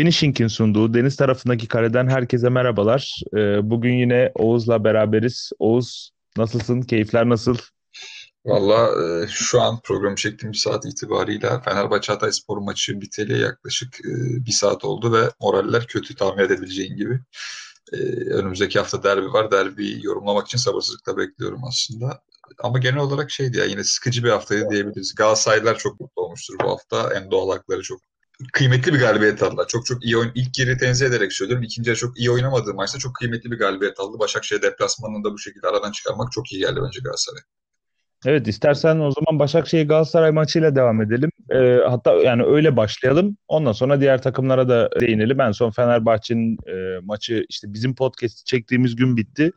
Finishing'in sunduğu deniz tarafındaki kareden herkese merhabalar. Ee, bugün yine Oğuz'la beraberiz. Oğuz nasılsın? Keyifler nasıl? Valla e, şu an programı çektiğim saat itibariyle Fenerbahçe Hatayspor maçı biteli yaklaşık e, bir saat oldu ve moraller kötü tahmin edebileceğin gibi. E, önümüzdeki hafta derbi var. Derbi yorumlamak için sabırsızlıkla bekliyorum aslında. Ama genel olarak şeydi ya yine sıkıcı bir haftaydı diyebiliriz. Galatasaraylılar çok mutlu olmuştur bu hafta. En doğal hakları çok kıymetli bir galibiyet aldılar. Çok çok iyi oyun. İlk yeri tenzih ederek söylüyorum. İkinci çok iyi oynamadığı maçta çok kıymetli bir galibiyet aldı. Başakşehir deplasmanını da bu şekilde aradan çıkarmak çok iyi geldi bence Galatasaray. Evet istersen o zaman Başakşehir Galatasaray maçıyla devam edelim. Ee, hatta yani öyle başlayalım. Ondan sonra diğer takımlara da değinelim. En son Fenerbahçe'nin e, maçı işte bizim podcast çektiğimiz gün bitti.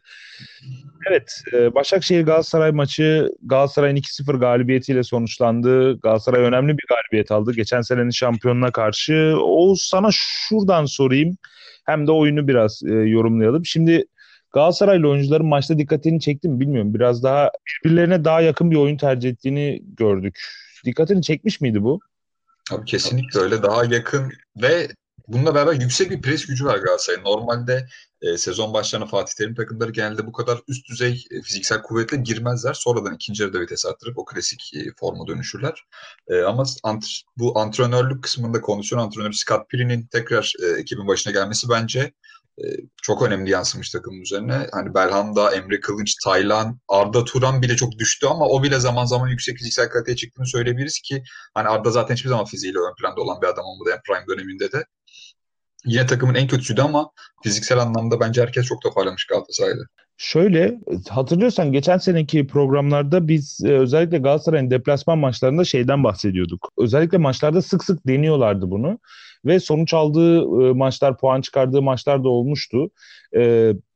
Evet e, Başakşehir Galatasaray maçı Galatasaray'ın 2-0 galibiyetiyle sonuçlandı. Galatasaray önemli bir galibiyet aldı. Geçen senenin şampiyonuna karşı. Oğuz sana şuradan sorayım. Hem de oyunu biraz e, yorumlayalım. Şimdi Galatasaraylı oyuncuların maçta dikkatini çekti mi bilmiyorum. Biraz daha birbirlerine daha yakın bir oyun tercih ettiğini gördük. Dikkatini çekmiş miydi bu? Abi kesinlikle öyle. Daha yakın ve bununla beraber yüksek bir pres gücü var Galatasaray'ın. Normalde e, sezon başlarına Fatih Terim takımları genelde bu kadar üst düzey e, fiziksel kuvvetle girmezler. Sonradan ikinci yarıda vites arttırıp o klasik e, forma dönüşürler. E, ama ant bu antrenörlük kısmında kondisyon antrenörü Scott Piri'nin tekrar e, ekibin başına gelmesi bence çok önemli yansımış takımın üzerine. Hani Belhanda, Emre Kılınç, Taylan, Arda Turan bile çok düştü ama o bile zaman zaman yüksek fiziksel kaliteye çıktığını söyleyebiliriz ki hani Arda zaten hiçbir zaman fiziğiyle ön planda olan bir adam olmadı en prime döneminde de. Yine takımın en kötüsüydü ama fiziksel anlamda bence herkes çok toparlamış Galatasaray'da. Şöyle hatırlıyorsan geçen seneki programlarda biz e, özellikle Galatasaray'ın deplasman maçlarında şeyden bahsediyorduk. Özellikle maçlarda sık sık deniyorlardı bunu ve sonuç aldığı e, maçlar, puan çıkardığı maçlar da olmuştu.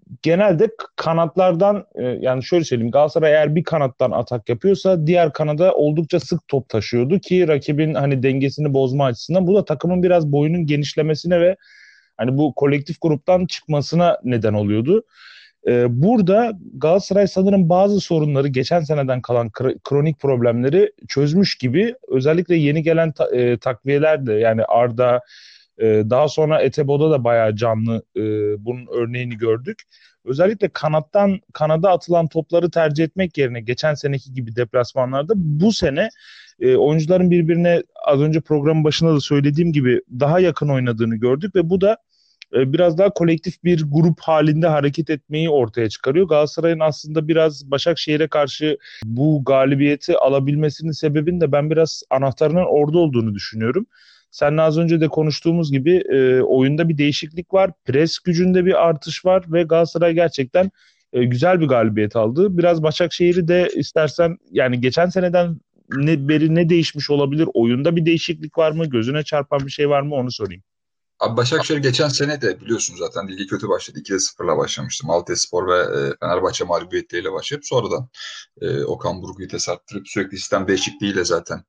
E, genelde kanatlardan e, yani şöyle söyleyeyim Galatasaray eğer bir kanattan atak yapıyorsa diğer kanada oldukça sık top taşıyordu ki rakibin hani dengesini bozma açısından bu da takımın biraz boyunun genişlemesine ve hani bu kolektif gruptan çıkmasına neden oluyordu. Ee, burada Galatasaray sanırım bazı sorunları geçen seneden kalan kronik problemleri çözmüş gibi özellikle yeni gelen ta, e, takviyeler de yani Arda e, daha sonra Etebo'da da bayağı canlı e, bunun örneğini gördük. Özellikle kanattan kanada atılan topları tercih etmek yerine geçen seneki gibi deplasmanlarda bu sene e, oyuncuların birbirine az önce programın başında da söylediğim gibi daha yakın oynadığını gördük ve bu da e, biraz daha kolektif bir grup halinde hareket etmeyi ortaya çıkarıyor. Galatasaray'ın aslında biraz Başakşehir'e karşı bu galibiyeti alabilmesinin sebebinin de ben biraz anahtarının orada olduğunu düşünüyorum. Seninle az önce de konuştuğumuz gibi e, oyunda bir değişiklik var. Pres gücünde bir artış var ve Galatasaray gerçekten e, güzel bir galibiyet aldı. Biraz Başakşehir'i de istersen yani geçen seneden ne, beri ne değişmiş olabilir? Oyunda bir değişiklik var mı? Gözüne çarpan bir şey var mı? Onu sorayım. Abi Başakşehir geçen sene de biliyorsunuz zaten ligi kötü başladı. 2'de 0'la başlamıştı. Malatyaspor ve e, Fenerbahçe mağlubiyetleriyle başlayıp sonradan e, Okan Burgu'yu vites arttırıp sürekli sistem değişikliğiyle zaten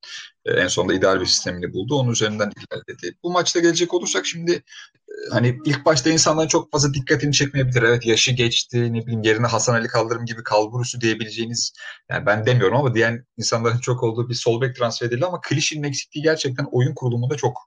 e, en sonunda ideal bir sistemini buldu. Onun üzerinden ilerledi. Bu maçta gelecek olursak şimdi e, hani ilk başta insanların çok fazla dikkatini çekmeyebilir. Evet yaşı geçti ne bileyim yerine Hasan Ali Kaldırım gibi kalburusu diyebileceğiniz yani ben demiyorum ama diyen insanların çok olduğu bir sol bek transfer edildi ama Klişi'nin eksikliği gerçekten oyun kurulumunda çok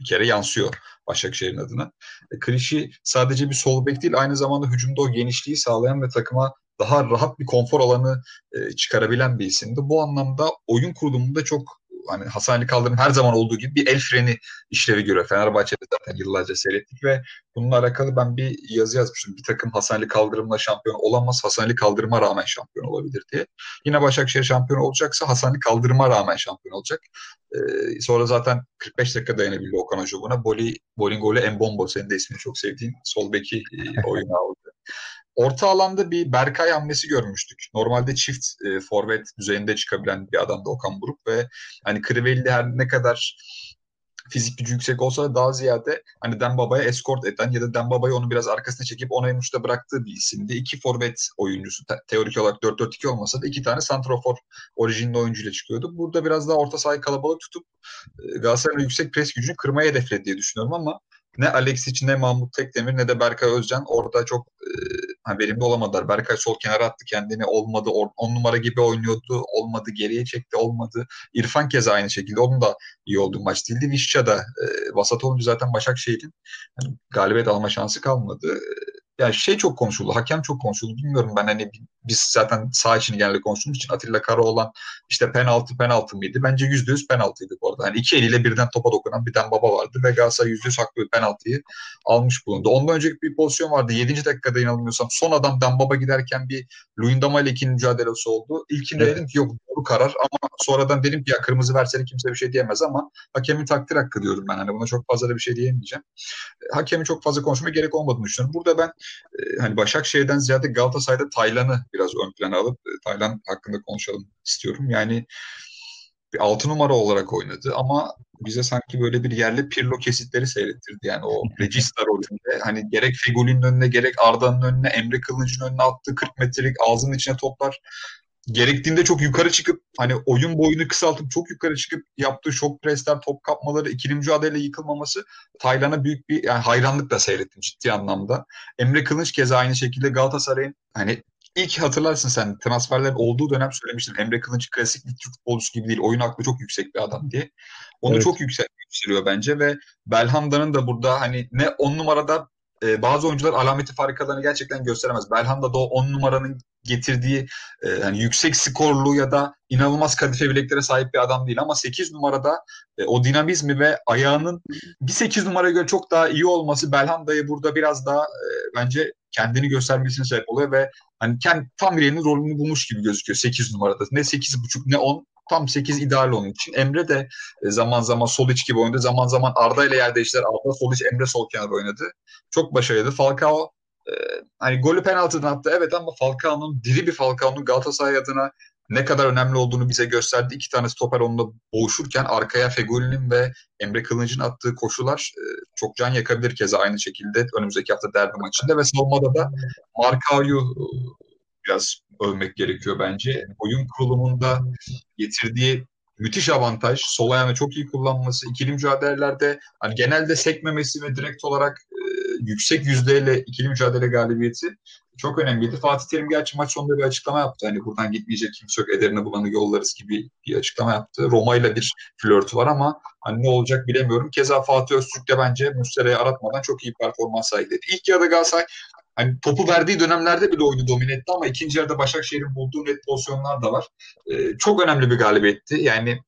bir kere yansıyor Başakşehir'in adına. E, Krişi sadece bir sol bek değil aynı zamanda hücumda o genişliği sağlayan ve takıma daha rahat bir konfor alanı e, çıkarabilen bir isimdi. Bu anlamda oyun kurulumunda çok hani Hasan Ali Kaldırım her zaman olduğu gibi bir el freni işlevi görüyor. Fenerbahçe'de zaten yıllarca seyrettik ve bununla alakalı ben bir yazı yazmıştım. Bir takım Hasan Ali Kaldırım'la şampiyon olamaz, Hasan Ali Kaldırım'a rağmen şampiyon olabilir diye. Yine Başakşehir şampiyon olacaksa Hasan Ali Kaldırım'a rağmen şampiyon olacak. Ee, sonra zaten 45 dakika dayanabildi Okan Hoca buna. Boli, Bolingoli Mbombo senin de ismini çok sevdiğin sol beki e, oyunu aldı. Orta alanda bir Berkay hamlesi görmüştük. Normalde çift e, forvet düzeyinde çıkabilen bir adamdı Okan Buruk ve hani Crivelli her ne kadar fizik gücü yüksek olsa da daha ziyade hani Dembaba'ya eskort eden ya da Dembaba'yı onu biraz arkasına çekip ona emuçta bıraktığı bir isimdi. İki forvet oyuncusu te- teorik olarak 4-4-2 olmasa da iki tane santrofor orijinli oyuncuyla çıkıyordu. Burada biraz daha orta sahayı kalabalık tutup e, Galatasaray'ın yüksek pres gücünü kırmaya hedefledi diye düşünüyorum ama ne Alexic ne Mahmut Tekdemir ne de Berkay Özcan orada çok e, hani verimli olamadılar. Berkay sol kenara attı kendini olmadı. 10 numara gibi oynuyordu. Olmadı. Geriye çekti. Olmadı. İrfan keza aynı şekilde. Onun da iyi olduğu maç değildi. Vişça da e, vasat olunca zaten Başakşehir'in yani galibiyet alma şansı kalmadı yani şey çok konuşuldu, hakem çok konuşuldu. Bilmiyorum ben hani biz zaten sağ için genelde konuştuğumuz için Atilla Karaoğlan işte penaltı penaltı mıydı? Bence yüzde yüz penaltıydı bu arada. Hani iki eliyle birden topa dokunan bir tane baba vardı ve Galatasaray yüzde yüz haklı penaltıyı almış bulundu. Ondan önceki bir pozisyon vardı. Yedinci dakikada inanılmıyorsam son adam baba giderken bir Luyendama ile ikinin mücadelesi oldu. İlkinde evet. dedim ki yok doğru karar ama sonradan dedim ki ya kırmızı versene kimse bir şey diyemez ama hakemin takdir hakkı diyorum ben. Hani buna çok fazla da bir şey diyemeyeceğim. Hakemin çok fazla konuşmaya gerek olmadığını düşünüyorum. Burada ben e, hani Başakşehir'den ziyade Galatasaray'da Taylan'ı biraz ön plana alıp e, Taylan hakkında konuşalım istiyorum. Yani bir altı numara olarak oynadı ama bize sanki böyle bir yerli Pirlo kesitleri seyrettirdi. Yani o Regista rolünde hani gerek Figoli'nin önüne gerek Arda'nın önüne Emre Kılıncı'nın önüne attığı 40 metrelik ağzının içine toplar gerektiğinde çok yukarı çıkıp hani oyun boyunu kısaltıp çok yukarı çıkıp yaptığı şok presler, top kapmaları, ikili mücadele yıkılmaması Taylan'a büyük bir yani hayranlıkla seyrettim ciddi anlamda. Emre Kılıç keza aynı şekilde Galatasaray'ın hani ilk hatırlarsın sen transferler olduğu dönem söylemiştim. Emre Kılıç klasik bir Türk futbolcusu gibi değil. Oyun aklı çok yüksek bir adam diye. Onu evet. çok yüksek yükseliyor bence ve Belhanda'nın da burada hani ne on numarada e, bazı oyuncular alameti farikalarını gerçekten gösteremez. Belhanda da o on numaranın getirdiği e, yani yüksek skorlu ya da inanılmaz kadife bileklere sahip bir adam değil ama 8 numarada e, o dinamizmi ve ayağının bir 8 numaraya göre çok daha iyi olması Belhanda'yı burada biraz daha e, bence kendini göstermesine sebep oluyor ve hani kendi tam birinin rolünü bulmuş gibi gözüküyor 8 numarada. Ne 8.5 ne 10 tam 8 ideal onun için. Emre de e, zaman zaman sol iç gibi oynadı. Zaman zaman Arda ile yer değiştiler. Arda sol iç, Emre sol kenar oynadı. Çok başarılı. Falcao e, hani golü penaltıdan attı evet ama Falcao'nun diri bir Falcao'nun Galatasaray adına ne kadar önemli olduğunu bize gösterdi. İki tane stoper onunla boğuşurken arkaya Fegoli'nin ve Emre Kılıncı'nın attığı koşular e, çok can yakabilir keza aynı şekilde önümüzdeki hafta derbi maçında ve savunmada da Markao'yu biraz övmek gerekiyor bence. Oyun kurulumunda getirdiği müthiş avantaj. Sol ayağını çok iyi kullanması, ikili mücadelelerde hani genelde sekmemesi ve direkt olarak e, yüksek yüzdeyle ikili mücadele galibiyeti çok önemliydi. Fatih Terim gerçi maç sonunda bir açıklama yaptı. Hani buradan gitmeyecek kimse yok, ederine bulanı yollarız gibi bir açıklama yaptı. Roma ile bir flörtü var ama hani ne olacak bilemiyorum. Keza Fatih Öztürk de bence Müstera'yı aratmadan çok iyi performans sergiledi. İlk yarıda Galatasaray hani topu verdiği dönemlerde bile oyunu domine etti ama ikinci yarıda Başakşehir'in bulduğu net pozisyonlar da var. Ee, çok önemli bir galibiyetti. Yani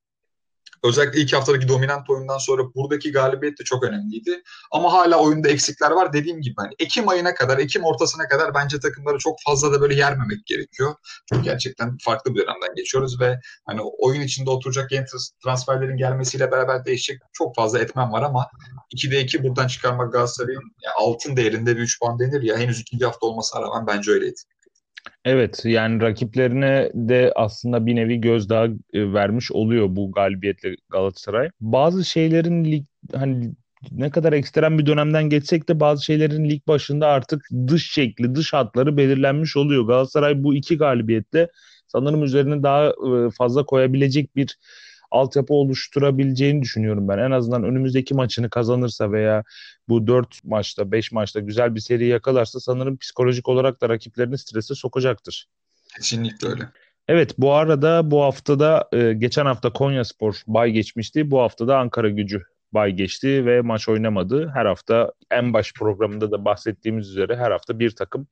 Özellikle ilk haftadaki dominant oyundan sonra buradaki galibiyet de çok önemliydi. Ama hala oyunda eksikler var. Dediğim gibi hani Ekim ayına kadar, Ekim ortasına kadar bence takımları çok fazla da böyle yermemek gerekiyor. Çünkü gerçekten farklı bir dönemden geçiyoruz ve hani oyun içinde oturacak yeni transferlerin gelmesiyle beraber değişecek çok fazla etmen var ama 2'de 2 buradan çıkarmak Galatasaray'ın altın değerinde bir 3 puan denir ya henüz ikinci hafta olmasına rağmen bence öyleydi. Evet yani rakiplerine de aslında bir nevi gözdağı e, vermiş oluyor bu galibiyetle Galatasaray. Bazı şeylerin lig hani ne kadar ekstrem bir dönemden geçsek de bazı şeylerin lig başında artık dış şekli, dış hatları belirlenmiş oluyor. Galatasaray bu iki galibiyetle sanırım üzerine daha e, fazla koyabilecek bir altyapı oluşturabileceğini düşünüyorum ben. En azından önümüzdeki maçını kazanırsa veya bu 4 maçta 5 maçta güzel bir seri yakalarsa sanırım psikolojik olarak da rakiplerini strese sokacaktır. Kesinlikle öyle. Evet bu arada bu haftada e, geçen hafta Konya Spor bay geçmişti. Bu haftada Ankara gücü bay geçti ve maç oynamadı. Her hafta en baş programında da bahsettiğimiz üzere her hafta bir takım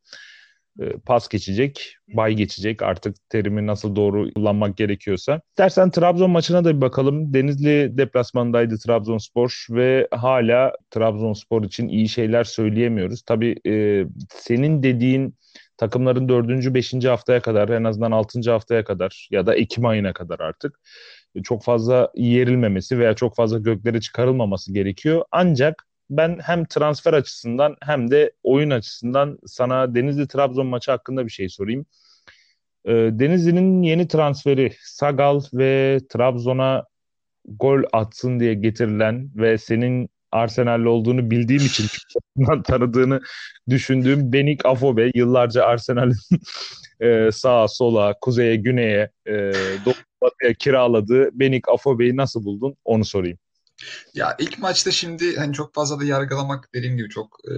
pas geçecek, bay geçecek artık terimi nasıl doğru kullanmak gerekiyorsa. İstersen Trabzon maçına da bir bakalım. Denizli deplasmandaydı Trabzonspor ve hala Trabzonspor için iyi şeyler söyleyemiyoruz. Tabii e, senin dediğin takımların dördüncü, beşinci haftaya kadar en azından altıncı haftaya kadar ya da Ekim ayına kadar artık çok fazla yerilmemesi veya çok fazla göklere çıkarılmaması gerekiyor. Ancak ben hem transfer açısından hem de oyun açısından sana Denizli Trabzon maçı hakkında bir şey sorayım. Ee, Denizli'nin yeni transferi Sagal ve Trabzon'a gol atsın diye getirilen ve senin Arsenal'li olduğunu bildiğim için tanıdığını düşündüğüm Benik Afobe yıllarca Arsenal'in e, sağa sola kuzeye güneye e, doğu batıya kiraladığı Benik Afobe'yi nasıl buldun onu sorayım. Ya ilk maçta şimdi hani çok fazla da yargılamak dediğim gibi çok e,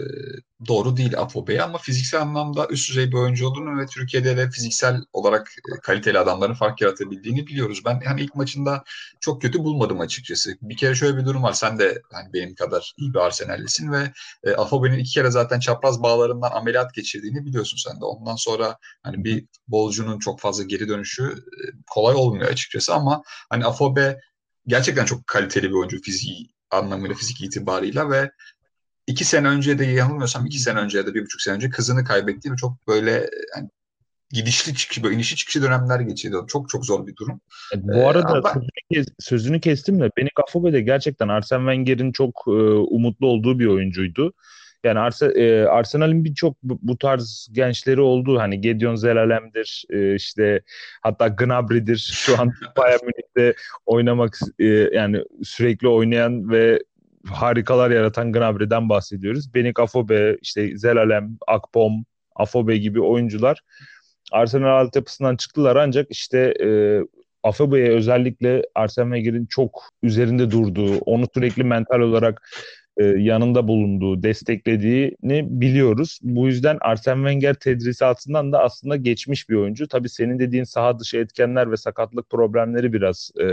doğru değil Afobe'yi ama fiziksel anlamda üst düzey bir oyuncu olduğunu ve Türkiye'de de fiziksel olarak e, kaliteli adamların fark yaratabildiğini biliyoruz. Ben hani ilk maçında çok kötü bulmadım açıkçası. Bir kere şöyle bir durum var. Sen de hani benim kadar iyi bir Arsenal'lisin ve e, Afobe'nin iki kere zaten çapraz bağlarından ameliyat geçirdiğini biliyorsun sen de. Ondan sonra hani bir bolcunun çok fazla geri dönüşü e, kolay olmuyor açıkçası ama hani Afobe gerçekten çok kaliteli bir oyuncu fiziği anlamıyla, fizik itibarıyla ve iki sene önce de yanılmıyorsam iki sene önce ya da bir buçuk sene önce kızını kaybettiği ve çok böyle yani gidişli çıkışı, böyle inişli çıkışı dönemler geçirdi. Çok çok zor bir durum. Evet, bu arada ee, sözünü, kes, sözünü kestim de Beni Kafobe de gerçekten Arsene Wenger'in çok e, umutlu olduğu bir oyuncuydu. Yani Ars e, Arsenal'in birçok bu, bu tarz gençleri oldu. Hani Gedeon Zelalem'dir, e, işte hatta Gnabry'dir. Şu an Bayern Münih'te oynamak e, yani sürekli oynayan ve harikalar yaratan Gnabry'den bahsediyoruz. Benik Afobe, işte Zelalem, Akpom, Afobe gibi oyuncular Arsenal altyapısından çıktılar ancak işte e, Afobe'ye özellikle Arsene Wenger'in çok üzerinde durduğu, onu sürekli mental olarak e, yanında bulunduğu, desteklediğini biliyoruz. Bu yüzden Arsene Wenger tedrisatından da aslında geçmiş bir oyuncu. Tabii senin dediğin saha dışı etkenler ve sakatlık problemleri biraz e,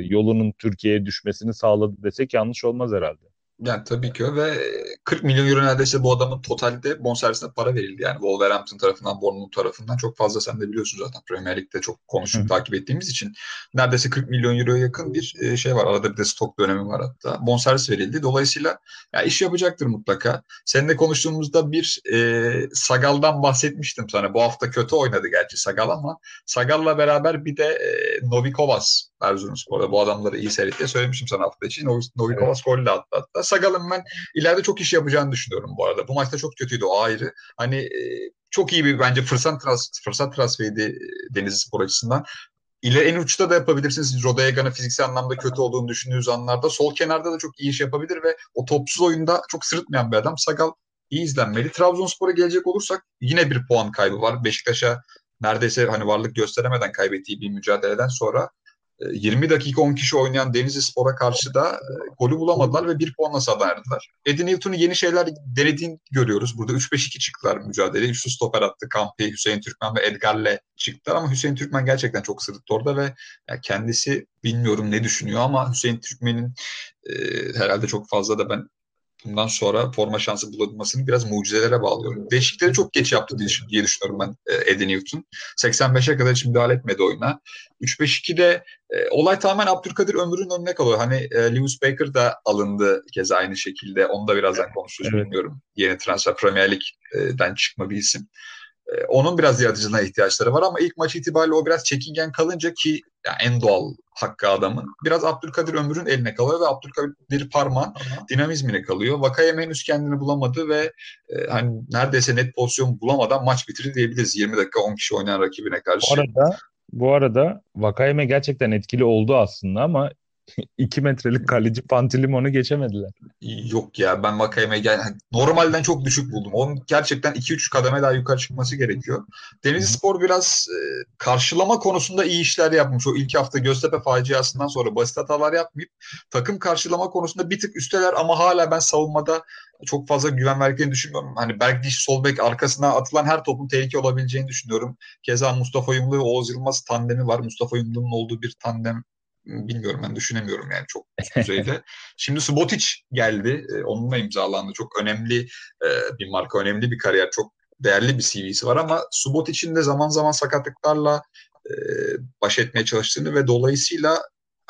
yolunun Türkiye'ye düşmesini sağladı desek yanlış olmaz herhalde. Yani tabii ki ve 40 milyon euro neredeyse bu adamın totalde bonservisine para verildi. Yani Wolverhampton tarafından, Bournemouth tarafından çok fazla sen de biliyorsun zaten Premier Lig'de çok konuşup takip ettiğimiz için neredeyse 40 milyon euroya yakın bir e, şey var. Arada bir de stok dönemi var hatta. Bonservis verildi. Dolayısıyla ya iş yapacaktır mutlaka. Seninle konuştuğumuzda bir e, Sagal'dan bahsetmiştim sana. Bu hafta kötü oynadı gerçi Sagal ama Sagal'la beraber bir de e, Novikovas Erzurumspor'da bu adamları iyi seyretti söylemiştim sana hafta içi. Novikovas evet. golle attı hatta. Sagal'ın ben ileride çok iş yapacağını düşünüyorum bu arada. Bu maçta çok kötüydü o ayrı. Hani e, çok iyi bir bence fırsat, trans, fırsat transferiydi e, Denizli Spor açısından. İle en uçta da yapabilirsiniz. Rodayega'nın fiziksel anlamda kötü olduğunu düşündüğünüz anlarda. Sol kenarda da çok iyi iş yapabilir ve o topsuz oyunda çok sırıtmayan bir adam. Sagal iyi izlenmeli. Trabzonspor'a gelecek olursak yine bir puan kaybı var. Beşiktaş'a neredeyse hani varlık gösteremeden kaybettiği bir mücadeleden sonra 20 dakika 10 kişi oynayan Denizli Spor'a karşı da e, golü bulamadılar ve bir puanla sahada ayrıldılar. Eddie Newton'un yeni şeyler denediğini görüyoruz. Burada 3-5-2 çıktılar mücadele. Üçlü stoper attı. Kampi, Hüseyin Türkmen ve Edgar'le çıktılar ama Hüseyin Türkmen gerçekten çok sırıttı orada ve kendisi bilmiyorum ne düşünüyor ama Hüseyin Türkmen'in e, herhalde çok fazla da ben bundan sonra forma şansı bulabilmesini biraz mucizelere bağlıyorum. Değişikleri çok geç yaptı diye, düşünüyorum ben e, Eddie Newton. 85'e kadar hiç müdahale etmedi oyuna. 3-5-2'de e, olay tamamen Abdülkadir Ömür'ün önüne kalıyor. Hani e, Lewis Baker da alındı kez aynı şekilde. Onu da birazdan konuşuruz evet. bilmiyorum. Yeni transfer Premier Lig'den çıkma bir isim. E, onun biraz yaratıcılığına ihtiyaçları var ama ilk maç itibariyle o biraz çekingen kalınca ki yani en doğal hakkı adamın biraz Abdülkadir Ömür'ün eline kalıyor ve Abdülkadir Parman dinamizmine kalıyor. Vakayeme henüz kendini bulamadı ve e, hani neredeyse net pozisyon bulamadan maç bitirdi diyebiliriz 20 dakika 10 kişi oynayan rakibine karşı. Bu arada bu arada Vakayeme gerçekten etkili oldu aslında ama 2 metrelik kaleci Pantilimon'u geçemediler. Yok ya ben Vakayeme gel yani normalden çok düşük buldum. Onun gerçekten 2-3 kademe daha yukarı çıkması gerekiyor. Denizli Spor biraz e, karşılama konusunda iyi işler yapmış. O ilk hafta Göztepe faciasından sonra basit hatalar yapmayıp takım karşılama konusunda bir tık üsteler ama hala ben savunmada çok fazla güven verdiklerini düşünmüyorum. Hani Bergdiş sol bek arkasına atılan her topun tehlike olabileceğini düşünüyorum. Keza Mustafa Yumlu ve Oğuz Yılmaz tandemi var. Mustafa Yumlu'nun olduğu bir tandem bilmiyorum ben düşünemiyorum yani çok düzeyde. Şimdi Subotic geldi. E, onunla imzalandı. Çok önemli e, bir marka, önemli bir kariyer. Çok değerli bir CV'si var ama Subotic'in de zaman zaman sakatlıklarla e, baş etmeye çalıştığını ve dolayısıyla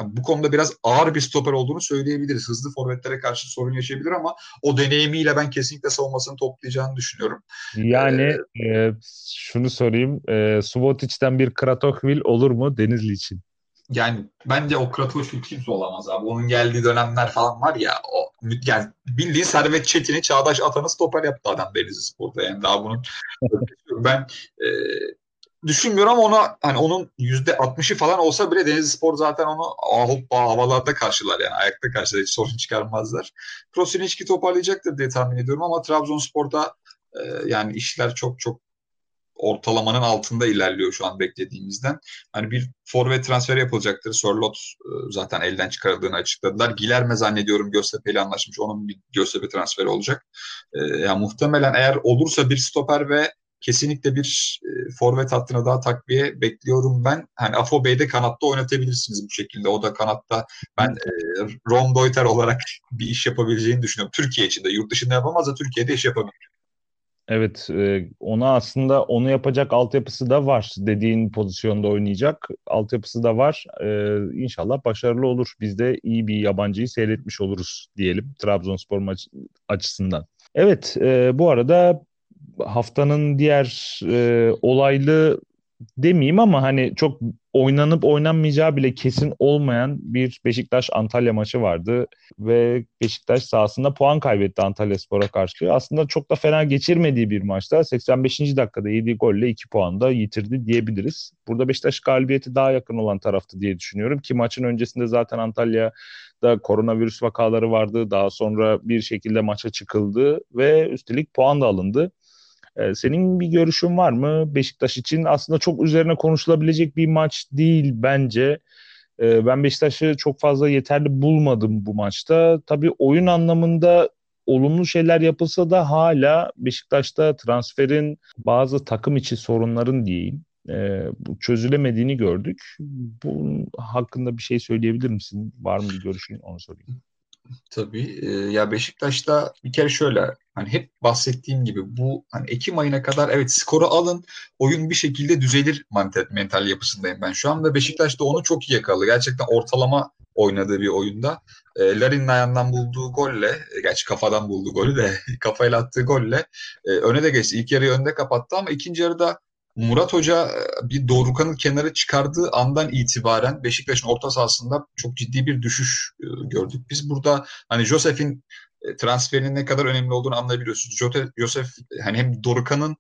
bu konuda biraz ağır bir stoper olduğunu söyleyebiliriz. Hızlı forvetlere karşı sorun yaşayabilir ama o deneyimiyle ben kesinlikle savunmasını toplayacağını düşünüyorum. Yani ee, e, şunu sorayım. E, Subotic'ten bir Kratochvil olur mu Denizli için? Yani bence o Kratoşvili kimse olamaz abi. Onun geldiği dönemler falan var ya o yani bildiğin Servet Çetin'i Çağdaş Atan'ı stoper yaptı adam Denizli Spor'da. Yani daha bunun ben e, düşünmüyorum ama ona hani onun yüzde altmışı falan olsa bile Denizli Spor zaten onu hoppa havalarda karşılar yani ayakta karşılar hiç sorun çıkarmazlar. Krosiniçki toparlayacaktır diye tahmin ediyorum ama Trabzonspor'da e, yani işler çok çok ortalamanın altında ilerliyor şu an beklediğimizden. Hani bir forvet transferi yapılacaktır. Sörlot e, zaten elden çıkarıldığını açıkladılar. Gilerme zannediyorum Göztepe ile anlaşmış. Onun bir Göztepe transferi olacak. E, yani muhtemelen eğer olursa bir stoper ve kesinlikle bir e, forvet hattına daha takviye bekliyorum ben. Hani Afo Bey'de kanatta oynatabilirsiniz bu şekilde. O da kanatta ben e, Rom Deuter olarak bir iş yapabileceğini düşünüyorum. Türkiye içinde. Yurt dışında yapamaz da Türkiye'de iş yapabilir. Evet, e, ona aslında onu yapacak altyapısı da var. Dediğin pozisyonda oynayacak altyapısı da var. E, inşallah başarılı olur. Biz de iyi bir yabancıyı seyretmiş oluruz diyelim Trabzonspor maç açısından. Evet, e, bu arada haftanın diğer e, olaylı demeyeyim ama hani çok oynanıp oynanmayacağı bile kesin olmayan bir Beşiktaş Antalya maçı vardı ve Beşiktaş sahasında puan kaybetti Antalya Spor'a karşı. Aslında çok da fena geçirmediği bir maçta 85. dakikada yediği golle 2 puan da yitirdi diyebiliriz. Burada Beşiktaş galibiyeti daha yakın olan taraftı diye düşünüyorum ki maçın öncesinde zaten Antalya'da koronavirüs vakaları vardı. Daha sonra bir şekilde maça çıkıldı ve üstelik puan da alındı. Ee, senin bir görüşün var mı Beşiktaş için? Aslında çok üzerine konuşulabilecek bir maç değil bence. Ee, ben Beşiktaş'ı çok fazla yeterli bulmadım bu maçta. Tabii oyun anlamında olumlu şeyler yapılsa da hala Beşiktaş'ta transferin bazı takım içi sorunların diyeyim e, çözülemediğini gördük. Bunun hakkında bir şey söyleyebilir misin? Var mı bir görüşün? Onu sorayım. Tabii. E, ya Beşiktaş'ta bir kere şöyle hani hep bahsettiğim gibi bu hani Ekim ayına kadar evet skoru alın oyun bir şekilde düzelir mental, mental yapısındayım ben şu an ve Beşiktaş da onu çok iyi yakaladı. Gerçekten ortalama oynadığı bir oyunda. E, Larin'in ayağından bulduğu golle, e, gerçi kafadan bulduğu golü de kafayla attığı golle e, öne de geçti. İlk yarıyı önde kapattı ama ikinci yarıda Murat Hoca e, bir Dorukhan'ın kenara çıkardığı andan itibaren Beşiktaş'ın orta sahasında çok ciddi bir düşüş e, gördük. Biz burada hani Josef'in e, transferinin ne kadar önemli olduğunu anlayabiliyorsunuz. Josef hani hem Dorukhan'ın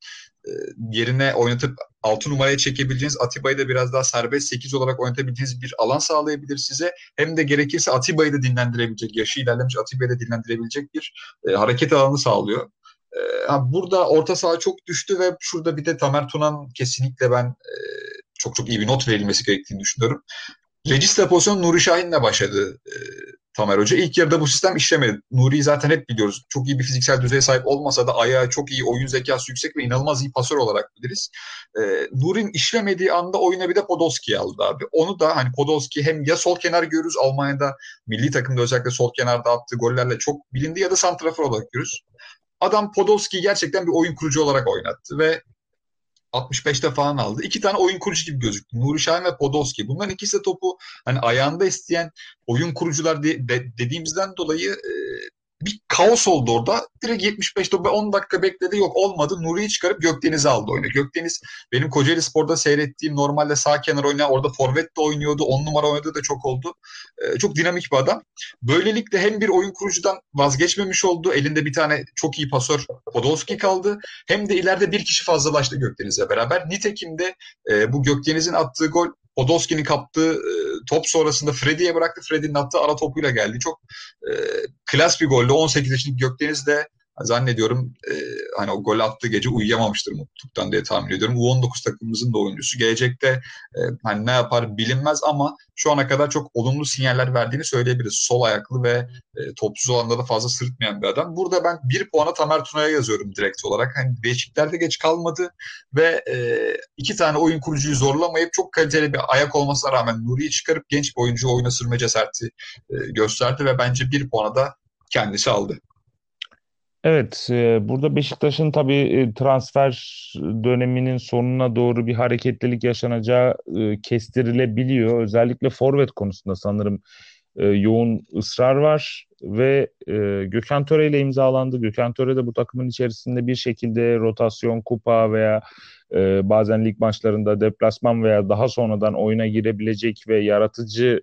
yerine oynatıp 6 numaraya çekebileceğiniz Atiba'yı da biraz daha serbest 8 olarak oynatabileceğiniz bir alan sağlayabilir size. Hem de gerekirse Atiba'yı da dinlendirebilecek, yaşı ilerlemiş Atiba'yı da dinlendirebilecek bir e, hareket alanı sağlıyor. Ee, burada orta saha çok düştü ve şurada bir de Tamer Tunan kesinlikle ben e, çok çok iyi bir not verilmesi gerektiğini düşünüyorum. Regista pozisyonu Nuri Şahin'le başladı e, Tamer Hoca. İlk yarıda bu sistem işlemedi. Nuri'yi zaten hep biliyoruz. Çok iyi bir fiziksel düzeye sahip olmasa da ayağı çok iyi, oyun zekası yüksek ve inanılmaz iyi pasör olarak biliriz. E, Nuri'nin işlemediği anda oyuna bir de Podolski'yi aldı abi. Onu da hani Podolski hem ya sol kenar görürüz Almanya'da milli takımda özellikle sol kenarda attığı gollerle çok bilindi ya da santrafor olarak görürüz adam Podolski gerçekten bir oyun kurucu olarak oynattı ve 65'te falan aldı. İki tane oyun kurucu gibi gözüktü. Nuri Şahin ve Podolski. Bunların ikisi de topu hani ayağında isteyen oyun kurucular de, de, dediğimizden dolayı e, bir kaos oldu orada. Direkt 75 ve 10 dakika bekledi yok olmadı. Nuri'yi çıkarıp Gökdeniz'i aldı oyuna. Gökdeniz benim Kocaeli Spor'da seyrettiğim normalde sağ kenar oynayan orada forvet de oynuyordu. 10 numara oynadığı da çok oldu. Ee, çok dinamik bir adam. Böylelikle hem bir oyun kurucudan vazgeçmemiş oldu. Elinde bir tane çok iyi pasör Podolski kaldı. Hem de ileride bir kişi fazlalaştı Gökdeniz'le beraber. Nitekim de e, bu Gökdeniz'in attığı gol Podolski'nin kaptığı e, top sonrasında Freddy'ye bıraktı. Freddy'nin attığı ara topuyla geldi. Çok e, klas bir golle 18 yaşındaki Gökdeniz de zannediyorum e, hani o gol attığı gece uyuyamamıştır mutluluktan diye tahmin ediyorum. U19 takımımızın da oyuncusu. Gelecekte e, hani ne yapar bilinmez ama şu ana kadar çok olumlu sinyaller verdiğini söyleyebiliriz. Sol ayaklı ve e, topsuz alanda da fazla sırıtmayan bir adam. Burada ben bir puana Tamer Tuna'ya yazıyorum direkt olarak. Hani Beşikler'de geç kalmadı ve e, iki tane oyun kurucuyu zorlamayıp çok kaliteli bir ayak olmasına rağmen Nuri'yi çıkarıp genç bir oyuncu oyuna sürme cesareti e, gösterdi ve bence bir puana da kendisi aldı. Evet, e, burada Beşiktaş'ın tabii e, transfer döneminin sonuna doğru bir hareketlilik yaşanacağı e, kestirilebiliyor. Özellikle forvet konusunda sanırım yoğun ısrar var ve Gökhan Töre ile imzalandı. Gökhan Töre de bu takımın içerisinde bir şekilde rotasyon, kupa veya bazen lig maçlarında deplasman veya daha sonradan oyuna girebilecek ve yaratıcı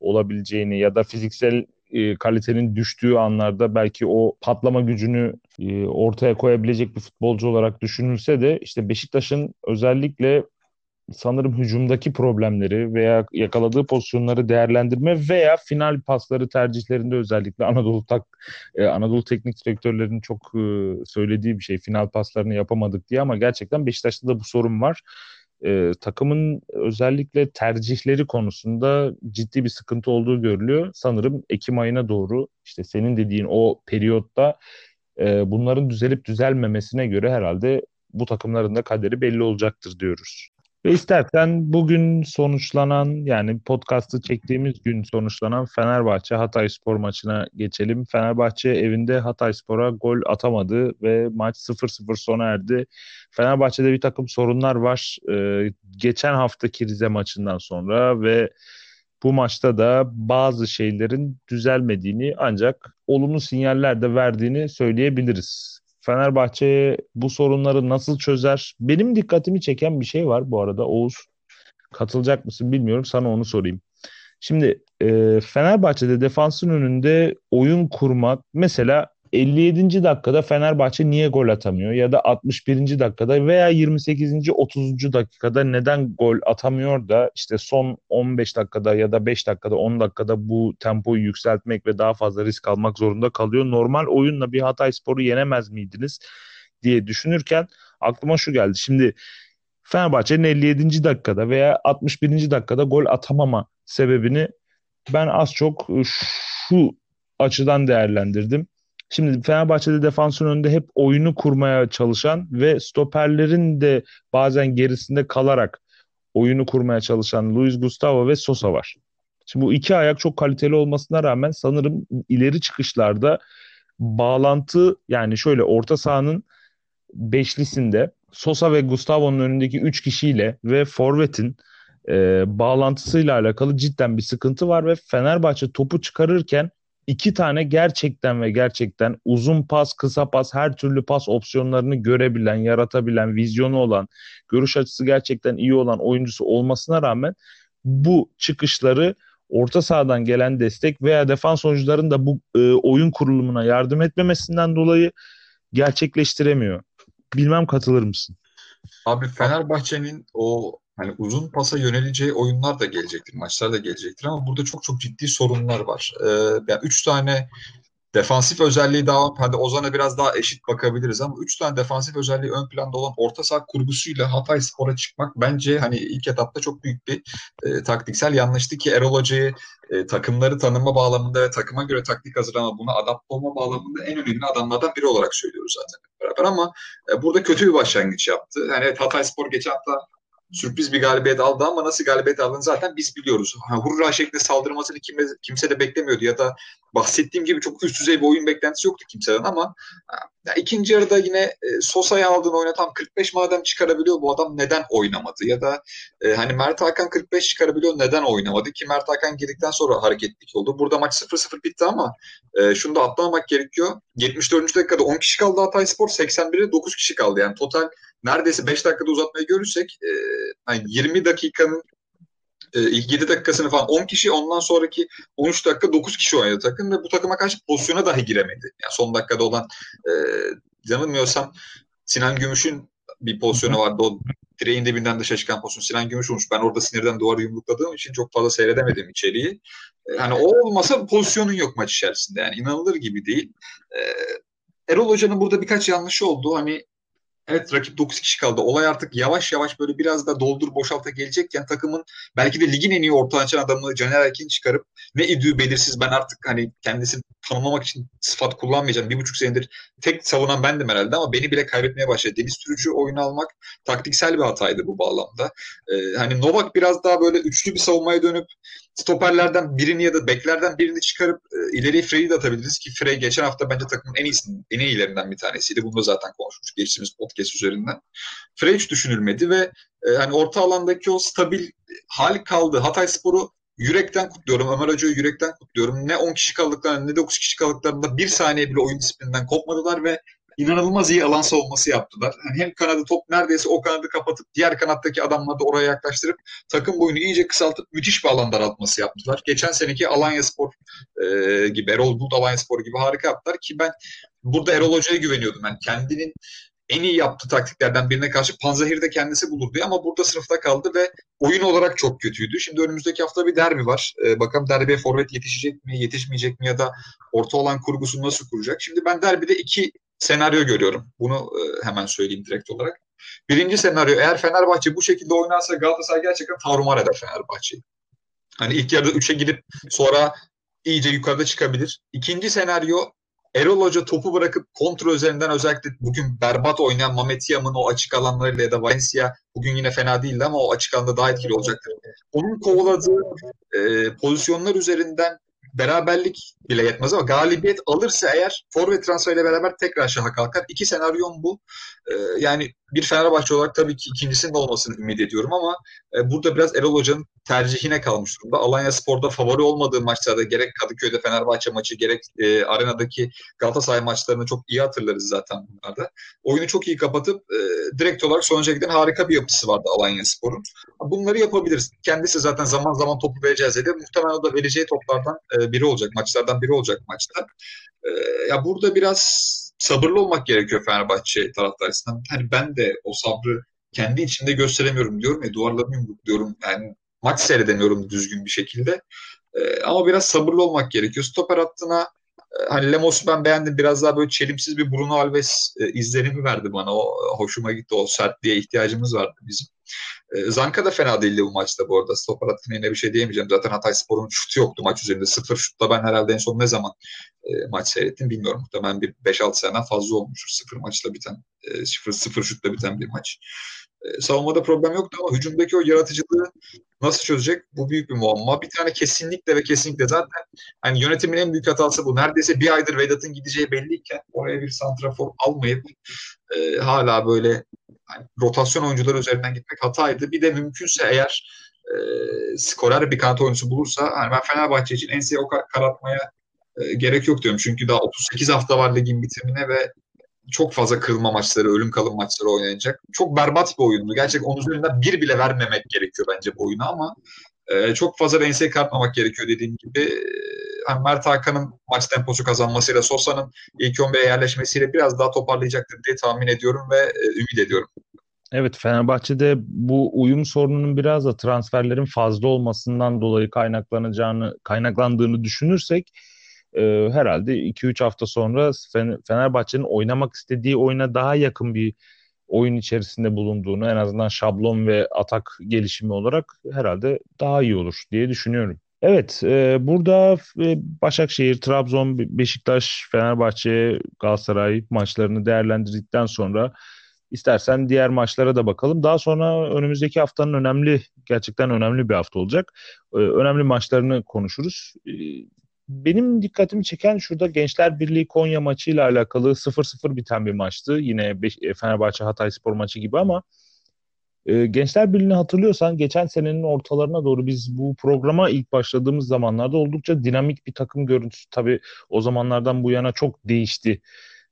olabileceğini ya da fiziksel e, kalitenin düştüğü anlarda belki o patlama gücünü e, ortaya koyabilecek bir futbolcu olarak düşünülse de işte Beşiktaş'ın özellikle sanırım hücumdaki problemleri veya yakaladığı pozisyonları değerlendirme veya final pasları tercihlerinde özellikle Anadolu tak e, Anadolu teknik direktörlerinin çok söylediği bir şey. Final paslarını yapamadık diye ama gerçekten Beşiktaş'ta da bu sorun var. E, takımın özellikle tercihleri konusunda ciddi bir sıkıntı olduğu görülüyor. Sanırım Ekim ayına doğru işte senin dediğin o periyotta e, bunların düzelip düzelmemesine göre herhalde bu takımların da kaderi belli olacaktır diyoruz. Ve istersen bugün sonuçlanan yani podcast'ı çektiğimiz gün sonuçlanan Fenerbahçe Hatay Spor maçına geçelim. Fenerbahçe evinde Hatay Spor'a gol atamadı ve maç 0-0 sona erdi. Fenerbahçe'de bir takım sorunlar var. Ee, geçen haftaki Rize maçından sonra ve bu maçta da bazı şeylerin düzelmediğini ancak olumlu sinyaller de verdiğini söyleyebiliriz. Fenerbahçe bu sorunları nasıl çözer? Benim dikkatimi çeken bir şey var bu arada Oğuz. Katılacak mısın bilmiyorum sana onu sorayım. Şimdi e, Fenerbahçe'de defansın önünde oyun kurmak mesela 57. dakikada Fenerbahçe niye gol atamıyor ya da 61. dakikada veya 28. 30. dakikada neden gol atamıyor da işte son 15 dakikada ya da 5 dakikada 10 dakikada bu tempoyu yükseltmek ve daha fazla risk almak zorunda kalıyor. Normal oyunla bir Hatay Spor'u yenemez miydiniz diye düşünürken aklıma şu geldi. Şimdi Fenerbahçe'nin 57. dakikada veya 61. dakikada gol atamama sebebini ben az çok şu açıdan değerlendirdim. Şimdi Fenerbahçe'de defansın önünde hep oyunu kurmaya çalışan ve stoperlerin de bazen gerisinde kalarak oyunu kurmaya çalışan Luis Gustavo ve Sosa var. Şimdi bu iki ayak çok kaliteli olmasına rağmen sanırım ileri çıkışlarda bağlantı yani şöyle orta sahanın beşlisinde Sosa ve Gustavo'nun önündeki üç kişiyle ve Forvet'in e, bağlantısıyla alakalı cidden bir sıkıntı var ve Fenerbahçe topu çıkarırken iki tane gerçekten ve gerçekten uzun pas, kısa pas, her türlü pas opsiyonlarını görebilen, yaratabilen, vizyonu olan, görüş açısı gerçekten iyi olan oyuncusu olmasına rağmen bu çıkışları orta sahadan gelen destek veya defans oyuncuların da bu e, oyun kurulumuna yardım etmemesinden dolayı gerçekleştiremiyor. Bilmem katılır mısın? Abi Fenerbahçe'nin o hani uzun pasa yöneleceği oyunlar da gelecektir, maçlar da gelecektir ama burada çok çok ciddi sorunlar var. Ee, yani üç tane defansif özelliği daha, hadi Ozan'a biraz daha eşit bakabiliriz ama üç tane defansif özelliği ön planda olan orta saha kurgusuyla Hatay Spor'a çıkmak bence hani ilk etapta çok büyük bir e, taktiksel yanlıştı ki Erol Hoca'yı e, takımları tanıma bağlamında ve takıma göre taktik hazırlama, buna adapte olma bağlamında en önemli adamlardan biri olarak söylüyoruz zaten beraber ama e, burada kötü bir başlangıç yaptı. Yani evet Hatay Spor geçen hafta sürpriz bir galibiyet aldı ama nasıl galibiyet aldığını zaten biz biliyoruz. Ha, hurra şeklinde saldırmasını kimse, kimse de beklemiyordu ya da bahsettiğim gibi çok üst düzey bir oyun beklentisi yoktu kimseden ama ya ikinci yarıda yine e, Sosa'yı aldığını oynatan 45 madem çıkarabiliyor bu adam neden oynamadı? Ya da e, hani Mert Hakan 45 çıkarabiliyor neden oynamadı? Ki Mert Hakan girdikten sonra hareketlik oldu. Burada maç 0-0 bitti ama e, şunu da atlamamak gerekiyor. 74. dakikada 10 kişi kaldı Hatay Spor, 81'de 9 kişi kaldı. Yani total neredeyse 5 dakikada uzatmayı görürsek e, hani 20 dakikanın e, ilk 7 dakikasını falan 10 kişi ondan sonraki 13 dakika 9 kişi oynadı takım ve bu takıma karşı pozisyona dahi giremedi. Yani son dakikada olan e, yanılmıyorsam Sinan Gümüş'ün bir pozisyonu vardı. O direğin dibinden dışarı çıkan pozisyon Sinan Gümüş olmuş. Ben orada sinirden duvarı yumrukladığım için çok fazla seyredemedim içeriği. Yani o olmasa pozisyonun yok maç içerisinde. Yani inanılır gibi değil. Erol Hoca'nın burada birkaç yanlışı oldu. Hani Evet rakip 9 kişi kaldı. Olay artık yavaş yavaş böyle biraz da doldur boşalta gelecekken takımın belki de ligin en iyi orta açan adamı Caner Erkin çıkarıp ne idüğü belirsiz ben artık hani kendisini tanımlamak için sıfat kullanmayacağım. Bir buçuk senedir tek savunan bendim herhalde ama beni bile kaybetmeye başladı. Deniz Türücü oyunu almak taktiksel bir hataydı bu bağlamda. Ee, hani Novak biraz daha böyle üçlü bir savunmaya dönüp stoperlerden birini ya da beklerden birini çıkarıp e, ileriye Frey'i de atabiliriz ki Frey geçen hafta bence takımın en iyisinin, en iyilerinden bir tanesiydi. Bunu da zaten konuşmuş geçtiğimiz podcast üzerinden. Frey hiç düşünülmedi ve e, hani orta alandaki o stabil hal kaldı. Hatay Spor'u yürekten kutluyorum. Ömer Hoca'yı yürekten kutluyorum. Ne 10 kişi kaldıklarında ne 9 kişi kaldıklarında bir saniye bile oyun disiplinden kopmadılar ve inanılmaz iyi alan savunması yaptılar. Yani hem kanadı top neredeyse o kanadı kapatıp diğer kanattaki adamları da oraya yaklaştırıp takım boyunu iyice kısaltıp müthiş bir alan daraltması yaptılar. Geçen seneki Alanya Spor e, gibi, Erol Bulut Alanya Spor gibi harika yaptılar ki ben burada Erol Hoca'ya güveniyordum. Yani kendinin en iyi yaptığı taktiklerden birine karşı Panzehir'de kendisi bulurdu ama burada sınıfta kaldı ve oyun olarak çok kötüydü. Şimdi önümüzdeki hafta bir derbi var. Ee, bakalım derbiye forvet yetişecek mi, yetişmeyecek mi ya da orta olan kurgusunu nasıl kuracak? Şimdi ben derbide iki senaryo görüyorum. Bunu e, hemen söyleyeyim direkt olarak. Birinci senaryo eğer Fenerbahçe bu şekilde oynarsa Galatasaray gerçekten tarumar eder Fenerbahçe'yi. Hani ilk yarıda 3'e gidip sonra iyice yukarıda çıkabilir. İkinci senaryo Erol Hoca topu bırakıp kontrol üzerinden özellikle bugün berbat oynayan Mamet Yam'ın o açık alanlarıyla ya da Valencia bugün yine fena değildi ama o açık alanda daha etkili olacaktır. Onun kovaladığı e, pozisyonlar üzerinden beraberlik bile yetmez ama galibiyet alırsa eğer forvet transferiyle beraber tekrar şaha kalkar. İki senaryon bu. Ee, yani bir Fenerbahçe olarak tabii ki ikincisinin olmasını ümit ediyorum ama e, burada biraz Erol Hoca'nın tercihine kalmış durumda. Alanya Spor'da favori olmadığı maçlarda gerek Kadıköy'de Fenerbahçe maçı gerek e, arenadaki Galatasaray maçlarını çok iyi hatırlarız zaten bunlarda. Oyunu çok iyi kapatıp e, direkt olarak sonuca giden harika bir yapısı vardı Alanya Spor'un. Bunları yapabiliriz. Kendisi zaten zaman zaman topu vereceğiz dedi. Muhtemelen o da vereceği toplardan e, biri olacak. Maçlardan biri olacak maçta. E, ya burada biraz sabırlı olmak gerekiyor Fenerbahçe taraftarısından. Hani ben de o sabrı kendi içinde gösteremiyorum diyorum ya duvarlarımı yumrukluyorum. Yani maç seyredemiyorum düzgün bir şekilde. E, ama biraz sabırlı olmak gerekiyor. Stoper hattına e, hani Lemos'u ben beğendim. Biraz daha böyle çelimsiz bir Bruno Alves e, izlenimi verdi bana. O hoşuma gitti. O sertliğe ihtiyacımız vardı bizim. E, Zanka da fena değildi bu maçta bu arada. Stoper hattına yine bir şey diyemeyeceğim. Zaten Hatay Spor'un şutu yoktu maç üzerinde. Sıfır şutla ben herhalde en son ne zaman e, maç seyrettim bilmiyorum. Muhtemelen bir 5-6 seneden fazla olmuştur. Sıfır maçla biten, e, sıfır, sıfır şutla biten bir maç. E, savunmada problem yoktu ama hücumdaki o yaratıcılığı nasıl çözecek? Bu büyük bir muamma. Bir tane kesinlikle ve kesinlikle zaten hani yönetimin en büyük hatası bu. Neredeyse bir aydır Vedat'ın gideceği belliyken oraya bir santrafor almayıp e, hala böyle hani, rotasyon oyuncuları üzerinden gitmek hataydı. Bir de mümkünse eğer e, skorer bir kanat oyuncusu bulursa hani ben Fenerbahçe için NCAA o karatmaya e, gerek yok diyorum. Çünkü daha 38 hafta var ligin bitimine ve çok fazla kırılma maçları, ölüm kalım maçları oynanacak. Çok berbat bir oyundu. Gerçekten onun üzerinden bir bile vermemek gerekiyor bence bu oyunu ama e, çok fazla rense katmamak gerekiyor dediğim gibi. E, hani Mert Hakan'ın maç temposu kazanmasıyla Sosa'nın ilk 11'e yerleşmesiyle biraz daha toparlayacaktır diye tahmin ediyorum ve e, ümit ediyorum. Evet Fenerbahçe'de bu uyum sorununun biraz da transferlerin fazla olmasından dolayı kaynaklanacağını kaynaklandığını düşünürsek e, herhalde 2-3 hafta sonra Fenerbahçe'nin oynamak istediği oyuna daha yakın bir oyun içerisinde bulunduğunu en azından şablon ve atak gelişimi olarak herhalde daha iyi olur diye düşünüyorum. Evet, e, burada e, Başakşehir, Trabzon, Beşiktaş, Fenerbahçe, Galatasaray maçlarını değerlendirdikten sonra istersen diğer maçlara da bakalım. Daha sonra önümüzdeki haftanın önemli, gerçekten önemli bir hafta olacak. E, önemli maçlarını konuşuruz. E, benim dikkatimi çeken şurada Gençler Birliği Konya maçıyla alakalı 0-0 biten bir maçtı. Yine e, Fenerbahçe Hatay Spor maçı gibi ama e, Gençler Birliği'ni hatırlıyorsan geçen senenin ortalarına doğru biz bu programa ilk başladığımız zamanlarda oldukça dinamik bir takım görüntüsü. Tabii o zamanlardan bu yana çok değişti.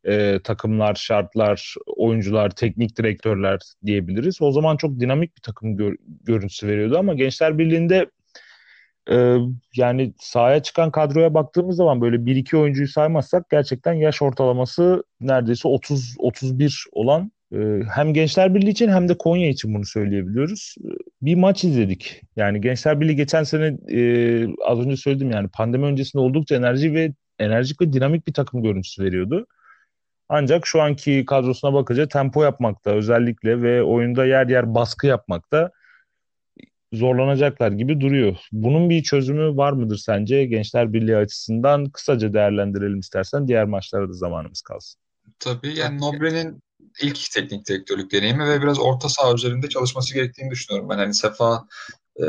E, takımlar, şartlar, oyuncular, teknik direktörler diyebiliriz. O zaman çok dinamik bir takım gör, görüntüsü veriyordu ama Gençler Birliği'nde ee, yani sahaya çıkan kadroya baktığımız zaman böyle 1-2 oyuncuyu saymazsak gerçekten yaş ortalaması neredeyse 30-31 olan e, hem Gençler Birliği için hem de Konya için bunu söyleyebiliyoruz. Bir maç izledik. Yani Gençler Birliği geçen sene e, az önce söyledim yani pandemi öncesinde oldukça enerji ve enerjik ve dinamik bir takım görüntüsü veriyordu. Ancak şu anki kadrosuna bakınca tempo yapmakta özellikle ve oyunda yer yer baskı yapmakta zorlanacaklar gibi duruyor. Bunun bir çözümü var mıdır sence Gençler Birliği açısından? Kısaca değerlendirelim istersen. Diğer maçlara da zamanımız kalsın. Tabii yani Nobre'nin ilk teknik direktörlük deneyimi ve biraz orta saha üzerinde çalışması gerektiğini düşünüyorum. Ben hani Sefa e,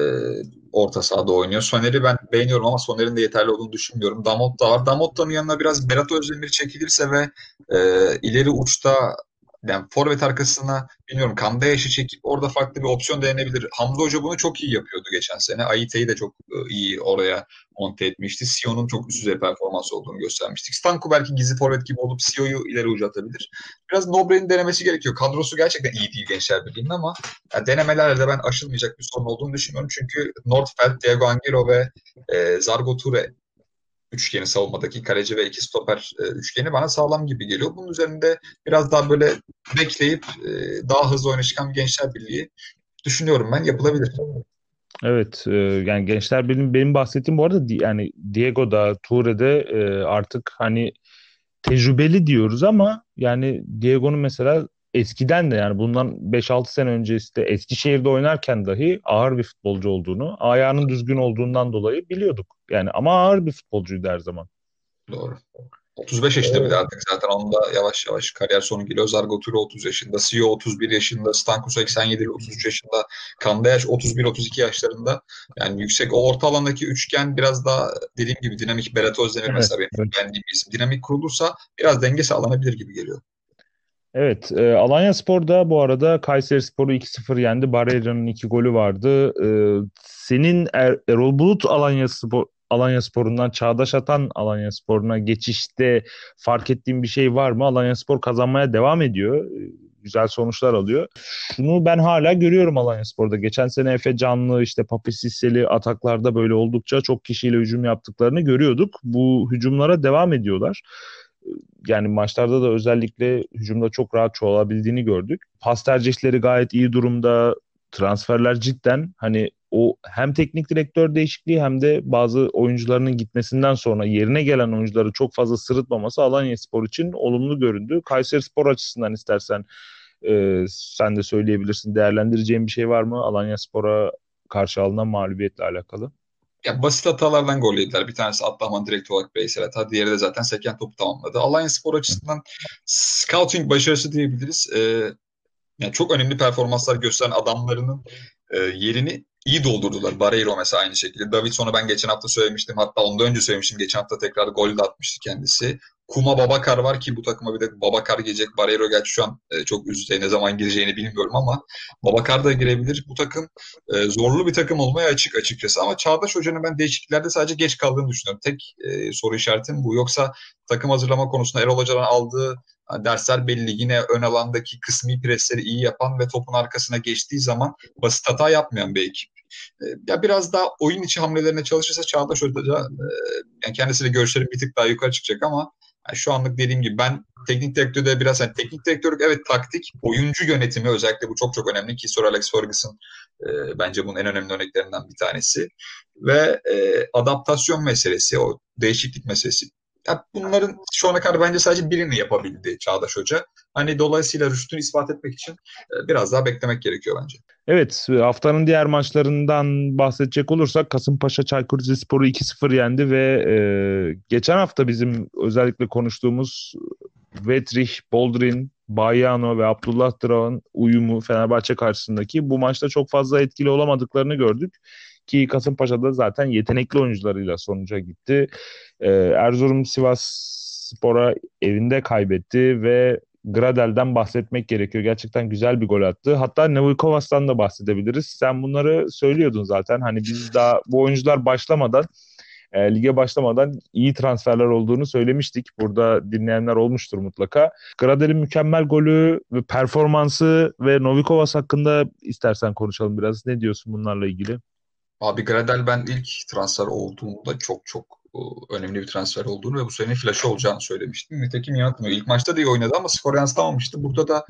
orta sahada oynuyor. Soner'i ben beğeniyorum ama Soner'in de yeterli olduğunu düşünmüyorum. Damot da var. Damot'tan yanına biraz Berat Özdemir çekilirse ve e, ileri uçta yani forvet arkasına bilmiyorum Kanda yaşı çekip orada farklı bir opsiyon denenebilir. Hamza Hoca bunu çok iyi yapıyordu geçen sene. Aite'yi de çok e, iyi oraya monte etmişti. Sion'un çok üst düzey performans olduğunu göstermiştik. Stanku belki gizli forvet gibi olup Sio'yu ileri ucu atabilir. Biraz Nobre'nin denemesi gerekiyor. Kadrosu gerçekten iyi değil Gençler Birliği'nin ama yani denemelerle de ben aşılmayacak bir sorun olduğunu düşünüyorum. Çünkü Nordfeld, Diego Angelo ve e, Zargo Ture üçgeni savunmadaki kaleci ve iki stoper e, üçgeni bana sağlam gibi geliyor. Bunun üzerinde biraz daha böyle bekleyip e, daha hızlı oyuna çıkan Gençler Birliği düşünüyorum ben yapılabilir. Evet, e, yani gençler benim benim bahsettiğim bu arada yani Diego'da, Toure'de e, artık hani tecrübeli diyoruz ama yani Diego'nun mesela eskiden de yani bundan 5-6 sene önce işte Eskişehir'de oynarken dahi ağır bir futbolcu olduğunu, ayağının düzgün olduğundan dolayı biliyorduk. Yani ama ağır bir futbolcuydu her zaman. Doğru. 35 yaşında evet. bile artık zaten onda yavaş yavaş kariyer sonu geliyor. Zargoturo 30 yaşında, Sio 31 yaşında, Stanko 87 33 yaşında, Kandayaş 31-32 yaşlarında. Yani yüksek o orta alandaki üçgen biraz daha dediğim gibi dinamik Berat Özdemir evet, mesela benim evet. beğendiğim isim. Dinamik kurulursa biraz denge sağlanabilir gibi geliyor. Evet, e, Alanya Spor'da bu arada Kayseri Spor'u 2-0 yendi. Barrera'nın iki golü vardı. E, senin er, Erol Bulut Alanya Spor Alanya Spor'undan Çağdaş Atan Alanya Spor'una geçişte fark ettiğim bir şey var mı? Alanya Spor kazanmaya devam ediyor. Güzel sonuçlar alıyor. Şunu ben hala görüyorum Alanya Spor'da. Geçen sene Efe Canlı, işte Papi Sisseli ataklarda böyle oldukça çok kişiyle hücum yaptıklarını görüyorduk. Bu hücumlara devam ediyorlar yani maçlarda da özellikle hücumda çok rahat çoğalabildiğini gördük. Pas tercihleri gayet iyi durumda. Transferler cidden hani o hem teknik direktör değişikliği hem de bazı oyuncularının gitmesinden sonra yerine gelen oyuncuları çok fazla sırıtmaması Alanya Spor için olumlu göründü. Kayseri Spor açısından istersen e, sen de söyleyebilirsin. Değerlendireceğin bir şey var mı Alanya Spor'a karşı alınan mağlubiyetle alakalı? Ya basit hatalardan gol yediler. Bir tanesi Abdurrahman direkt olarak bireysel hata. Diğeri de zaten seken topu tamamladı. Alanya Spor açısından scouting başarısı diyebiliriz. Ee, yani çok önemli performanslar gösteren adamlarının e, yerini iyi doldurdular. Barreiro mesela aynı şekilde. Davidson'u ben geçen hafta söylemiştim. Hatta ondan önce söylemiştim. Geçen hafta tekrar gol de atmıştı kendisi. Kuma Babakar var ki bu takıma bir de Babakar gelecek. Barreiro gerçi şu an e, çok üstte ne zaman gireceğini bilmiyorum ama Babakar da girebilir. Bu takım e, zorlu bir takım olmaya açık açıkçası. Ama Çağdaş Hoca'nın ben değişikliklerde sadece geç kaldığını düşünüyorum. Tek e, soru işaretim bu. Yoksa takım hazırlama konusunda Erol Hoca'dan aldığı dersler belli. Yine ön alandaki kısmi presleri iyi yapan ve topun arkasına geçtiği zaman basit hata yapmayan bir ekip. E, ya biraz daha oyun içi hamlelerine çalışırsa Çağdaş Hoca e, yani kendisiyle görüşlerim bir tık daha yukarı çıkacak ama yani şu anlık dediğim gibi ben teknik direktörde biraz hani teknik direktörlük evet taktik, oyuncu yönetimi özellikle bu çok çok önemli ki Sir Alex Ferguson e, bence bunun en önemli örneklerinden bir tanesi. Ve e, adaptasyon meselesi, o değişiklik meselesi ya bunların şu ana kadar bence sadece birini yapabildi Çağdaş Hoca. Hani dolayısıyla rüştünü ispat etmek için e, biraz daha beklemek gerekiyor bence. Evet haftanın diğer maçlarından bahsedecek olursak Kasımpaşa Çaykur Rizespor'u 2-0 yendi ve e, geçen hafta bizim özellikle konuştuğumuz Vetrich, Boldrin, Bayano ve Abdullah Drak'ın uyumu Fenerbahçe karşısındaki bu maçta çok fazla etkili olamadıklarını gördük. Ki Kasımpaşa'da zaten yetenekli oyuncularıyla sonuca gitti. Ee, Erzurum Sivas Spor'a evinde kaybetti ve Gradel'den bahsetmek gerekiyor. Gerçekten güzel bir gol attı. Hatta Nevukovas'tan da bahsedebiliriz. Sen bunları söylüyordun zaten. Hani biz daha bu oyuncular başlamadan e, lige başlamadan iyi transferler olduğunu söylemiştik. Burada dinleyenler olmuştur mutlaka. Gradel'in mükemmel golü ve performansı ve Novikovas hakkında istersen konuşalım biraz. Ne diyorsun bunlarla ilgili? Abi Gradel ben ilk transfer olduğunda çok çok e, önemli bir transfer olduğunu ve bu sene flaşı olacağını söylemiştim. Nitekim yanıltmıyor. İlk maçta da iyi oynadı ama skor yansıtamamıştı. Burada da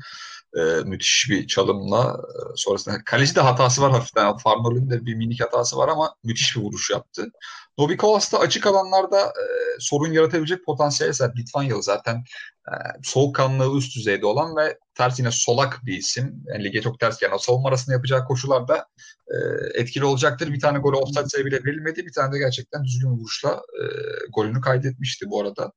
e, müthiş bir çalımla e, sonrasında kaleci de hatası var hafiften. Farnol'ün de bir minik hatası var ama müthiş bir vuruş yaptı. Novikovas da açık alanlarda e, sorun yaratabilecek potansiyel sahip. Litvanyalı zaten e, soğukkanlığı üst düzeyde olan ve ters yine solak bir isim. Yani lige çok ters yani savunma arasında yapacağı koşularda e, etkili olacaktır. Bir tane golü offside sebebiyle verilmedi. Bir tane de gerçekten düzgün vuruşla e, golünü kaydetmişti bu arada.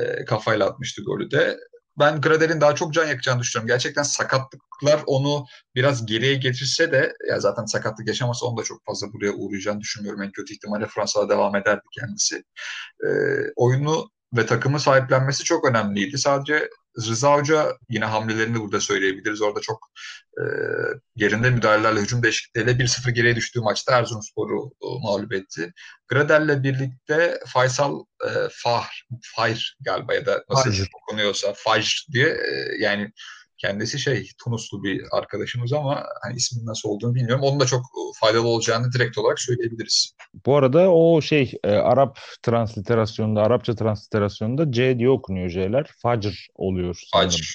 E, kafayla atmıştı golü de ben Gradel'in daha çok can yakacağını düşünüyorum. Gerçekten sakatlıklar onu biraz geriye getirse de ya zaten sakatlık yaşamasa onu da çok fazla buraya uğrayacağını düşünmüyorum. En kötü ihtimalle Fransa'da devam ederdi kendisi. E, oyunu ve takımı sahiplenmesi çok önemliydi. Sadece Rıza Hoca yine hamlelerini burada söyleyebiliriz. Orada çok e, yerinde müdahalelerle, hücum değişiklikleriyle 1-0 geriye düştüğü maçta Erzurumspor'u e, mağlup etti. Gradel'le birlikte Faysal e, Fahr, Fahir galiba ya da nasıl okunuyorsa Fajr diye e, yani Kendisi şey Tunuslu bir arkadaşımız ama hani ismin nasıl olduğunu bilmiyorum. Onun da çok faydalı olacağını direkt olarak söyleyebiliriz. Bu arada o şey e, Arap transliterasyonunda, Arapça transliterasyonunda C diye okunuyor C'ler. Facr oluyor sanırım. Facr.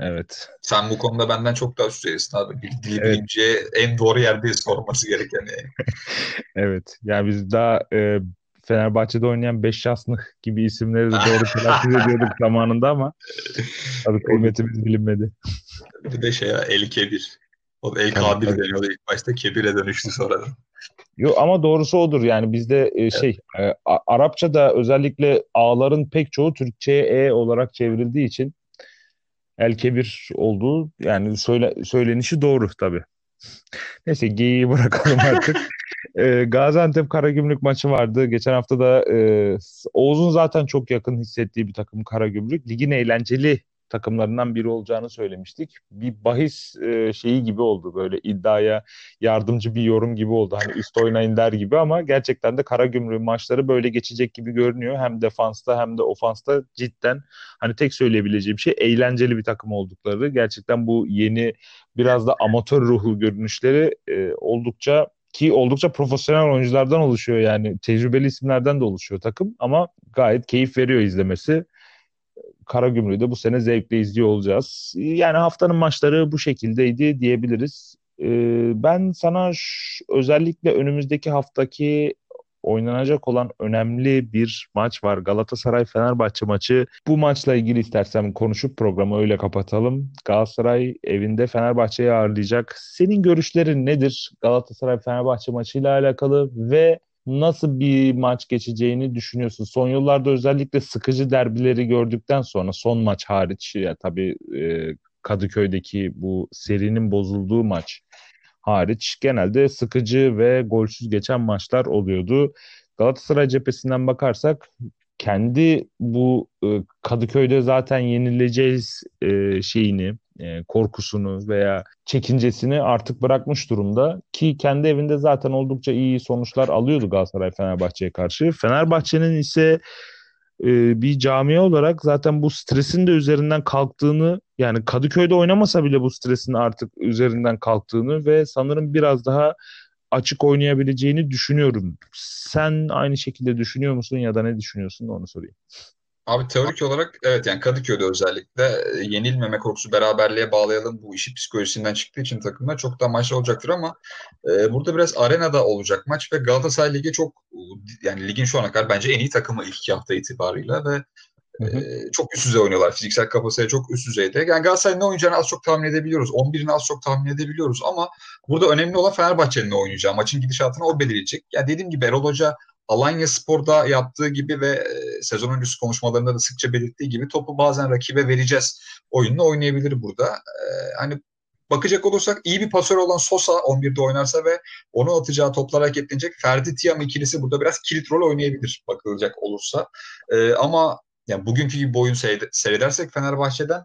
Evet. Sen bu konuda benden çok daha üst düzeysin abi. Dili evet. bilimciye en doğru yerde sorması gereken yani. evet. Yani biz daha e, Fenerbahçe'de oynayan beş şanslı gibi isimleri de doğru telaffuz ediyorduk zamanında ama tabii kıymetimiz bilinmedi. Bir de şey ya El Kebir. O El Kabir evet. deniyordu ilk başta. Kebir'e dönüştü sonradan. Yo, ama doğrusu odur yani bizde e, şey evet. e, Arapçada özellikle A'ların pek çoğu Türkçe'ye E olarak çevrildiği için El Kebir olduğu yani söyle, söylenişi doğru tabii. Neyse geyiği bırakalım artık. e, Gaziantep Karagümrük maçı vardı. Geçen hafta da e, Oğuz'un zaten çok yakın hissettiği bir takım Karagümrük. Ligin eğlenceli takımlarından biri olacağını söylemiştik. Bir bahis e, şeyi gibi oldu böyle iddiaya yardımcı bir yorum gibi oldu. Hani üst oynayın der gibi ama gerçekten de Karagümrük maçları böyle geçecek gibi görünüyor. Hem defansta hem de ofansta cidden hani tek söyleyebileceğim şey eğlenceli bir takım oldukları. Gerçekten bu yeni biraz da amatör ruhlu görünüşleri e, oldukça ki oldukça profesyonel oyunculardan oluşuyor yani tecrübeli isimlerden de oluşuyor takım ama gayet keyif veriyor izlemesi. Karagümrük'ü de bu sene zevkle izliyor olacağız. Yani haftanın maçları bu şekildeydi diyebiliriz. Ee, ben sana özellikle önümüzdeki haftaki oynanacak olan önemli bir maç var. Galatasaray-Fenerbahçe maçı. Bu maçla ilgili istersen konuşup programı öyle kapatalım. Galatasaray evinde Fenerbahçe'yi ağırlayacak. Senin görüşlerin nedir Galatasaray-Fenerbahçe maçıyla alakalı ve nasıl bir maç geçeceğini düşünüyorsun? Son yıllarda özellikle sıkıcı derbileri gördükten sonra son maç hariç ya tabii e, Kadıköy'deki bu serinin bozulduğu maç hariç genelde sıkıcı ve golsüz geçen maçlar oluyordu. Galatasaray cephesinden bakarsak kendi bu e, Kadıköy'de zaten yenileceğiz e, şeyini, e, korkusunu veya çekincesini artık bırakmış durumda ki kendi evinde zaten oldukça iyi sonuçlar alıyordu Galatasaray Fenerbahçe'ye karşı. Fenerbahçe'nin ise e, bir camia olarak zaten bu stresin de üzerinden kalktığını yani Kadıköy'de oynamasa bile bu stresin artık üzerinden kalktığını ve sanırım biraz daha açık oynayabileceğini düşünüyorum. Sen aynı şekilde düşünüyor musun ya da ne düşünüyorsun onu sorayım. Abi teorik olarak evet yani Kadıköy'de özellikle e, yenilmeme korkusu beraberliğe bağlayalım bu işi psikolojisinden çıktığı için takımda çok daha maçlı olacaktır ama e, burada biraz arenada olacak maç ve Galatasaray Ligi çok yani ligin şu ana kadar bence en iyi takımı ilk iki hafta itibarıyla ve Hı hı. E, çok üst düzey oynuyorlar. Fiziksel kapasite çok üst düzeyde. Yani Galatasaray'ın ne oynayacağını az çok tahmin edebiliyoruz. 11'ini az çok tahmin edebiliyoruz ama burada önemli olan Fenerbahçe'nin ne oynayacağı. Maçın gidişatını o belirleyecek. Ya yani dediğim gibi Erol Hoca Alanya Spor'da yaptığı gibi ve e, sezon öncesi konuşmalarında da sıkça belirttiği gibi topu bazen rakibe vereceğiz oyununu oynayabilir burada. E, hani bakacak olursak iyi bir pasör olan Sosa 11'de oynarsa ve onu atacağı toplar hareketlenecek. Ferdi Tiam ikilisi burada biraz kilit rol oynayabilir bakılacak olursa. E, ama yani bugünkü gibi boyun seyredersek Fenerbahçe'den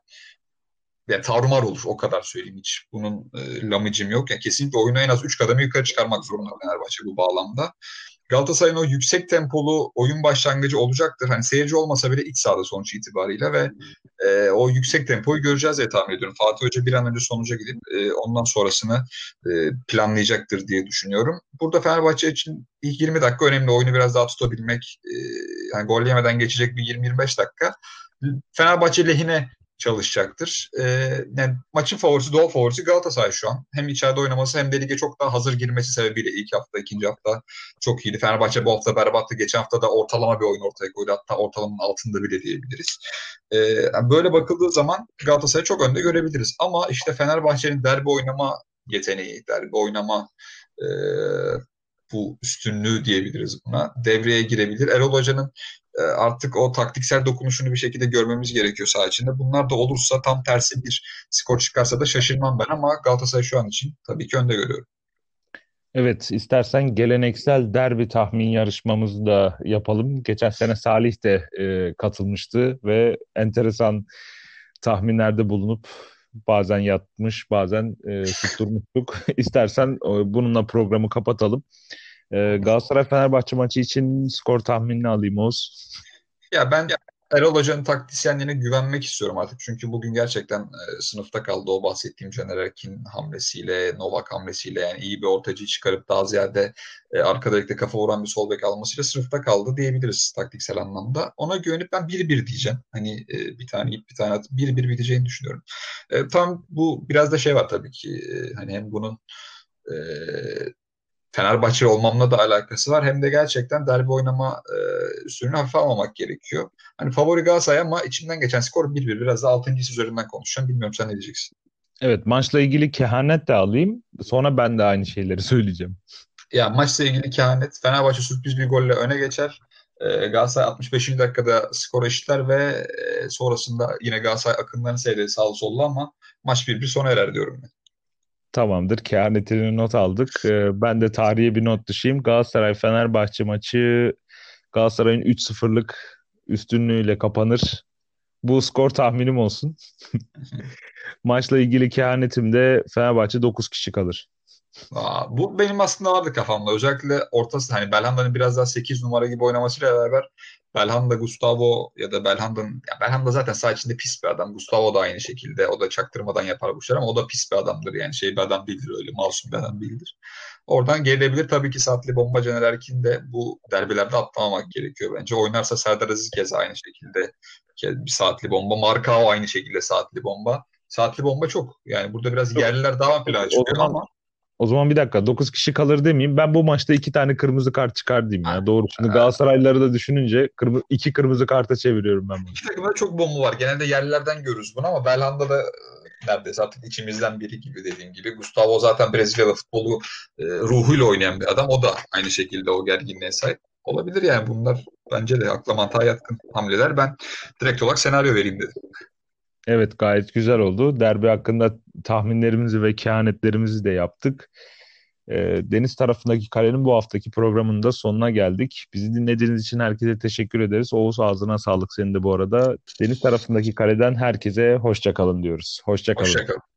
yani tarumar olur o kadar söyleyeyim hiç. Bunun e, lamıcım yok. Yani kesinlikle oyunu en az 3 kademe yukarı çıkarmak zorunda Fenerbahçe bu bağlamda. Galatasaray'ın o yüksek tempolu oyun başlangıcı olacaktır. Hani seyirci olmasa bile iç sahada sonuç itibariyle ve e, o yüksek tempoyu göreceğiz diye tahmin ediyorum. Fatih Hoca bir an önce sonuca gidip e, ondan sonrasını e, planlayacaktır diye düşünüyorum. Burada Fenerbahçe için ilk 20 dakika önemli. Oyunu biraz daha tutabilmek. E, yani gol yemeden geçecek bir 20-25 dakika. Fenerbahçe lehine çalışacaktır. E, yani maçın favorisi, doğal favorisi Galatasaray şu an. Hem içeride oynaması hem de lige çok daha hazır girmesi sebebiyle ilk hafta, ikinci hafta çok iyiydi. Fenerbahçe bu hafta berbattı. Geçen hafta da ortalama bir oyun ortaya koydu. Hatta ortalamanın altında bile diyebiliriz. E, yani böyle bakıldığı zaman Galatasaray'ı çok önde görebiliriz. Ama işte Fenerbahçe'nin derbi oynama yeteneği, derbi oynama e, bu üstünlüğü diyebiliriz buna. Devreye girebilir. Erol Hoca'nın e, artık o taktiksel dokunuşunu bir şekilde görmemiz gerekiyor saha içinde. Bunlar da olursa tam tersi bir skor çıkarsa da şaşırmam ben ama Galatasaray şu an için tabii ki önde görüyorum. Evet, istersen geleneksel derbi tahmin yarışmamızı da yapalım. Geçen sene Salih de e, katılmıştı ve enteresan tahminlerde bulunup bazen yatmış, bazen e, tutturmuştuk. İstersen e, bununla programı kapatalım. E, Galatasaray-Fenerbahçe maçı için skor tahminini alayım Oğuz. Ya ben Erol Hoca'nın taktisyenliğine güvenmek istiyorum artık. Çünkü bugün gerçekten e, sınıfta kaldı o bahsettiğim Caner Erkin hamlesiyle, Novak hamlesiyle yani iyi bir ortacı çıkarıp daha ziyade e, arkada ekte kafa vuran bir sol bek almasıyla sınıfta kaldı diyebiliriz taktiksel anlamda. Ona güvenip ben 1-1 diyeceğim. Hani e, bir tane ip bir tane at 1-1 biteceğini düşünüyorum. E, tam bu biraz da şey var tabii ki. E, hani hem bunun e, Fenerbahçe olmamla da alakası var. Hem de gerçekten derbi oynama e, üstünü hafife almamak gerekiyor. Hani favori Galatasaray ama içimden geçen skor 1-1. Biraz da 6. üzerinden konuşacağım. Bilmiyorum sen ne diyeceksin? Evet maçla ilgili kehanet de alayım. Sonra ben de aynı şeyleri söyleyeceğim. Ya maçla ilgili kehanet. Fenerbahçe sürpriz bir golle öne geçer. E, Galatasaray 65. dakikada skor eşitler ve e, sonrasında yine Galatasaray akınlarını seyreder sağlı sollu ama maç 1-1 sona erer diyorum ben. Tamamdır. Kehanetini not aldık. Ee, ben de tarihe bir not düşeyim. Galatasaray-Fenerbahçe maçı Galatasaray'ın 3-0'lık üstünlüğüyle kapanır. Bu skor tahminim olsun. Maçla ilgili kehanetim de Fenerbahçe 9 kişi kalır. Aa, bu benim aslında vardı kafamda. Özellikle ortası hani Belhanda'nın biraz daha 8 numara gibi oynamasıyla beraber Belhanda, Gustavo ya da Belhanda'nın ya Belhanda zaten sağ içinde pis bir adam. Gustavo da aynı şekilde. O da çaktırmadan yapar bu işler ama o da pis bir adamdır. Yani şey bir adam değildir öyle. Masum bir adam değildir. Oradan gelebilir. Tabii ki saatli bomba Caner Erkin de bu derbilerde atlamamak gerekiyor bence. Oynarsa Serdar Aziz kez aynı şekilde bir saatli bomba. Markao aynı şekilde saatli bomba. Saatli bomba çok. Yani burada biraz yerliler daha plana çıkıyor zaman, ama o zaman bir dakika 9 kişi kalır demeyeyim. Ben bu maçta iki tane kırmızı kart çıkar diyeyim ya. Doğru. Şimdi Galatasaraylıları da düşününce kırmızı, iki kırmızı karta çeviriyorum ben bunu. İki takımda çok bomba var. Genelde yerlilerden görürüz bunu ama Belhanda da e, neredeyse artık içimizden biri gibi dediğim gibi. Gustavo zaten Brezilyalı futbolu e, ruhuyla oynayan bir adam. O da aynı şekilde o gerginliğe sahip. Olabilir yani bunlar bence de akla mantığa yatkın hamleler. Ben direkt olarak senaryo vereyim dedim. Evet gayet güzel oldu. Derbi hakkında tahminlerimizi ve kehanetlerimizi de yaptık. Ee, Deniz tarafındaki kalenin bu haftaki programında sonuna geldik. Bizi dinlediğiniz için herkese teşekkür ederiz. Oğuz ağzına sağlık senin de bu arada. Deniz tarafındaki kaleden herkese hoşça kalın diyoruz. Hoşça kalın. Hoşça.